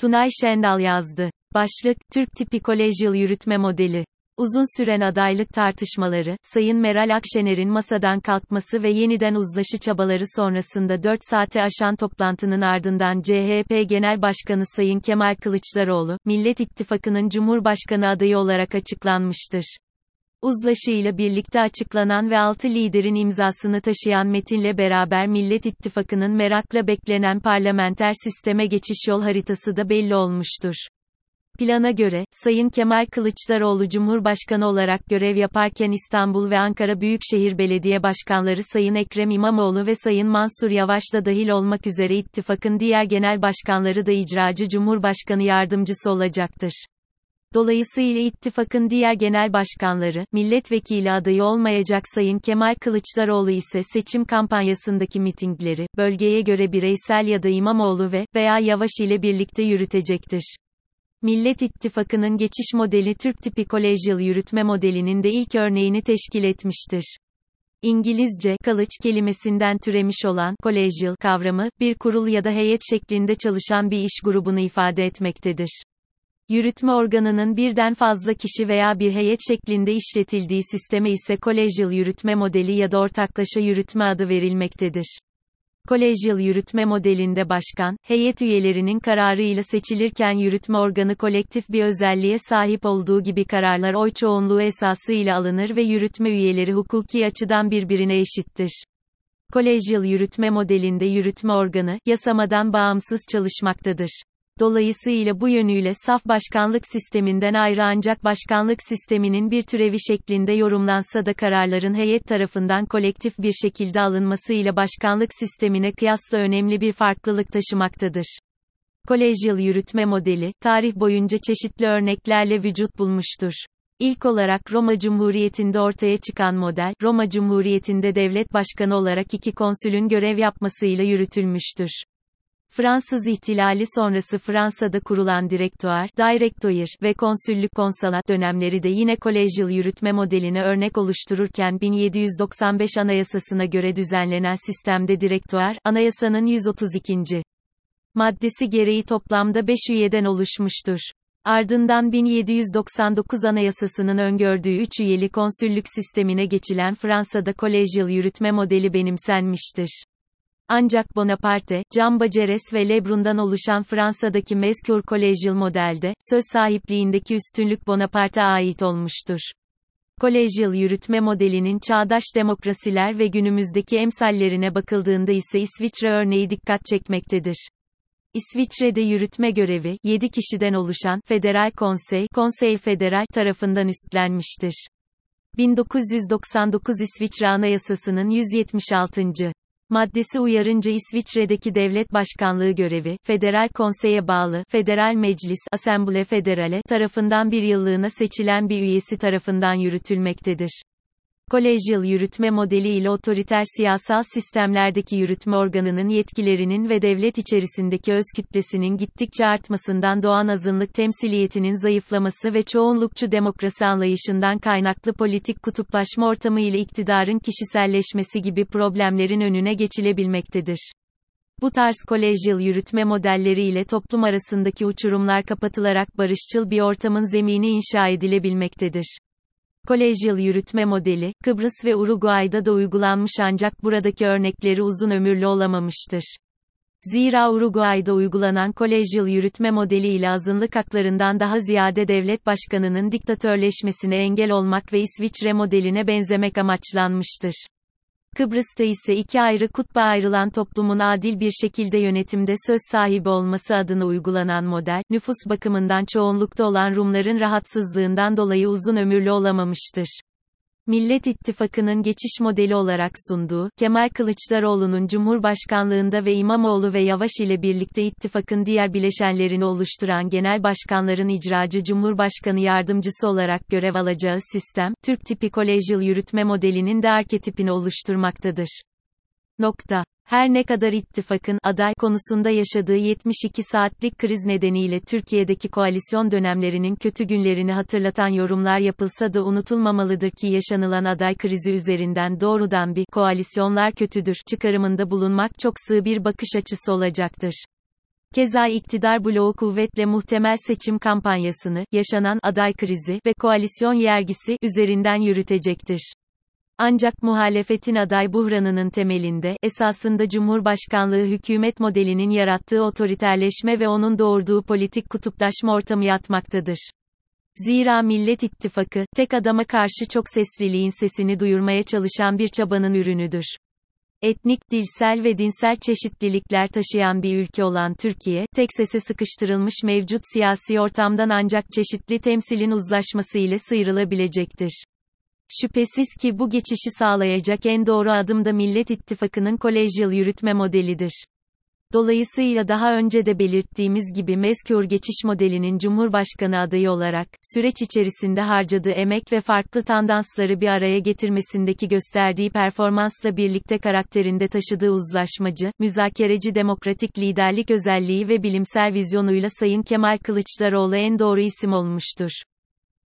Tunay Şendal yazdı. Başlık, Türk tipi kolejyal yürütme modeli. Uzun süren adaylık tartışmaları, Sayın Meral Akşener'in masadan kalkması ve yeniden uzlaşı çabaları sonrasında 4 saate aşan toplantının ardından CHP Genel Başkanı Sayın Kemal Kılıçdaroğlu, Millet İttifakı'nın Cumhurbaşkanı adayı olarak açıklanmıştır. Uzlaşı ile birlikte açıklanan ve 6 liderin imzasını taşıyan metinle beraber Millet İttifakı'nın merakla beklenen parlamenter sisteme geçiş yol haritası da belli olmuştur. Plana göre, Sayın Kemal Kılıçdaroğlu Cumhurbaşkanı olarak görev yaparken İstanbul ve Ankara Büyükşehir Belediye Başkanları Sayın Ekrem İmamoğlu ve Sayın Mansur Yavaş da dahil olmak üzere ittifakın diğer genel başkanları da icracı Cumhurbaşkanı yardımcısı olacaktır. Dolayısıyla ittifakın diğer genel başkanları, milletvekili adayı olmayacak Sayın Kemal Kılıçdaroğlu ise seçim kampanyasındaki mitingleri, bölgeye göre bireysel ya da İmamoğlu ve veya Yavaş ile birlikte yürütecektir. Millet İttifakı'nın geçiş modeli Türk tipi kolejyal yürütme modelinin de ilk örneğini teşkil etmiştir. İngilizce, college kelimesinden türemiş olan, collegial kavramı, bir kurul ya da heyet şeklinde çalışan bir iş grubunu ifade etmektedir. Yürütme organının birden fazla kişi veya bir heyet şeklinde işletildiği sisteme ise kolejyal yürütme modeli ya da ortaklaşa yürütme adı verilmektedir. Kolejyal yürütme modelinde başkan, heyet üyelerinin kararıyla seçilirken yürütme organı kolektif bir özelliğe sahip olduğu gibi kararlar oy çoğunluğu esası ile alınır ve yürütme üyeleri hukuki açıdan birbirine eşittir. Kolejyal yürütme modelinde yürütme organı, yasamadan bağımsız çalışmaktadır. Dolayısıyla bu yönüyle saf başkanlık sisteminden ayrı ancak başkanlık sisteminin bir türevi şeklinde yorumlansa da kararların heyet tarafından kolektif bir şekilde alınması ile başkanlık sistemine kıyasla önemli bir farklılık taşımaktadır. Kolejyal yürütme modeli, tarih boyunca çeşitli örneklerle vücut bulmuştur. İlk olarak Roma Cumhuriyeti'nde ortaya çıkan model, Roma Cumhuriyeti'nde devlet başkanı olarak iki konsülün görev yapmasıyla yürütülmüştür. Fransız ihtilali sonrası Fransa'da kurulan direktör, directoire ve konsüllük konsalat dönemleri de yine kolejyal yürütme modeline örnek oluştururken 1795 Anayasasına göre düzenlenen sistemde direktör, anayasanın 132. maddesi gereği toplamda 5 üyeden oluşmuştur. Ardından 1799 Anayasası'nın öngördüğü 3 üyeli konsüllük sistemine geçilen Fransa'da kolejyal yürütme modeli benimsenmiştir. Ancak Bonaparte, Jean Baceres ve Lebrun'dan oluşan Fransa'daki mezkur kolejyal modelde, söz sahipliğindeki üstünlük Bonaparte'a ait olmuştur. Kolejyal yürütme modelinin çağdaş demokrasiler ve günümüzdeki emsallerine bakıldığında ise İsviçre örneği dikkat çekmektedir. İsviçre'de yürütme görevi, 7 kişiden oluşan, Federal Konsey, Konsey Federal tarafından üstlenmiştir. 1999 İsviçre Anayasası'nın 176 maddesi uyarınca İsviçre'deki devlet başkanlığı görevi, Federal Konsey'e bağlı, Federal Meclis, Assemble Federale, tarafından bir yıllığına seçilen bir üyesi tarafından yürütülmektedir. Kolejyal yürütme modeli ile otoriter siyasal sistemlerdeki yürütme organının yetkilerinin ve devlet içerisindeki öz kütlesinin gittikçe artmasından doğan azınlık temsiliyetinin zayıflaması ve çoğunlukçu demokrasi anlayışından kaynaklı politik kutuplaşma ortamı ile iktidarın kişiselleşmesi gibi problemlerin önüne geçilebilmektedir. Bu tarz kolejyal yürütme modelleri ile toplum arasındaki uçurumlar kapatılarak barışçıl bir ortamın zemini inşa edilebilmektedir. Kolejyal yürütme modeli, Kıbrıs ve Uruguay'da da uygulanmış ancak buradaki örnekleri uzun ömürlü olamamıştır. Zira Uruguay'da uygulanan kolejyal yürütme modeli ile azınlık haklarından daha ziyade devlet başkanının diktatörleşmesine engel olmak ve İsviçre modeline benzemek amaçlanmıştır. Kıbrıs'ta ise iki ayrı kutba ayrılan toplumun adil bir şekilde yönetimde söz sahibi olması adına uygulanan model, nüfus bakımından çoğunlukta olan Rumların rahatsızlığından dolayı uzun ömürlü olamamıştır. Millet İttifakı'nın geçiş modeli olarak sunduğu, Kemal Kılıçdaroğlu'nun Cumhurbaşkanlığında ve İmamoğlu ve Yavaş ile birlikte ittifakın diğer bileşenlerini oluşturan genel başkanların icracı Cumhurbaşkanı yardımcısı olarak görev alacağı sistem, Türk tipi kolejyal yürütme modelinin de arketipini oluşturmaktadır. Nokta. Her ne kadar ittifakın aday konusunda yaşadığı 72 saatlik kriz nedeniyle Türkiye'deki koalisyon dönemlerinin kötü günlerini hatırlatan yorumlar yapılsa da unutulmamalıdır ki yaşanılan aday krizi üzerinden doğrudan bir koalisyonlar kötüdür çıkarımında bulunmak çok sığ bir bakış açısı olacaktır. Keza iktidar bloğu kuvvetle muhtemel seçim kampanyasını, yaşanan aday krizi ve koalisyon yergisi üzerinden yürütecektir. Ancak muhalefetin aday buhranının temelinde, esasında Cumhurbaşkanlığı hükümet modelinin yarattığı otoriterleşme ve onun doğurduğu politik kutuplaşma ortamı yatmaktadır. Zira Millet İttifakı, tek adama karşı çok sesliliğin sesini duyurmaya çalışan bir çabanın ürünüdür. Etnik, dilsel ve dinsel çeşitlilikler taşıyan bir ülke olan Türkiye, tek sese sıkıştırılmış mevcut siyasi ortamdan ancak çeşitli temsilin uzlaşması ile sıyrılabilecektir. Şüphesiz ki bu geçişi sağlayacak en doğru adım da Millet İttifakı'nın kolejyal yürütme modelidir. Dolayısıyla daha önce de belirttiğimiz gibi mezkür geçiş modelinin Cumhurbaşkanı adayı olarak, süreç içerisinde harcadığı emek ve farklı tandansları bir araya getirmesindeki gösterdiği performansla birlikte karakterinde taşıdığı uzlaşmacı, müzakereci demokratik liderlik özelliği ve bilimsel vizyonuyla Sayın Kemal Kılıçdaroğlu en doğru isim olmuştur.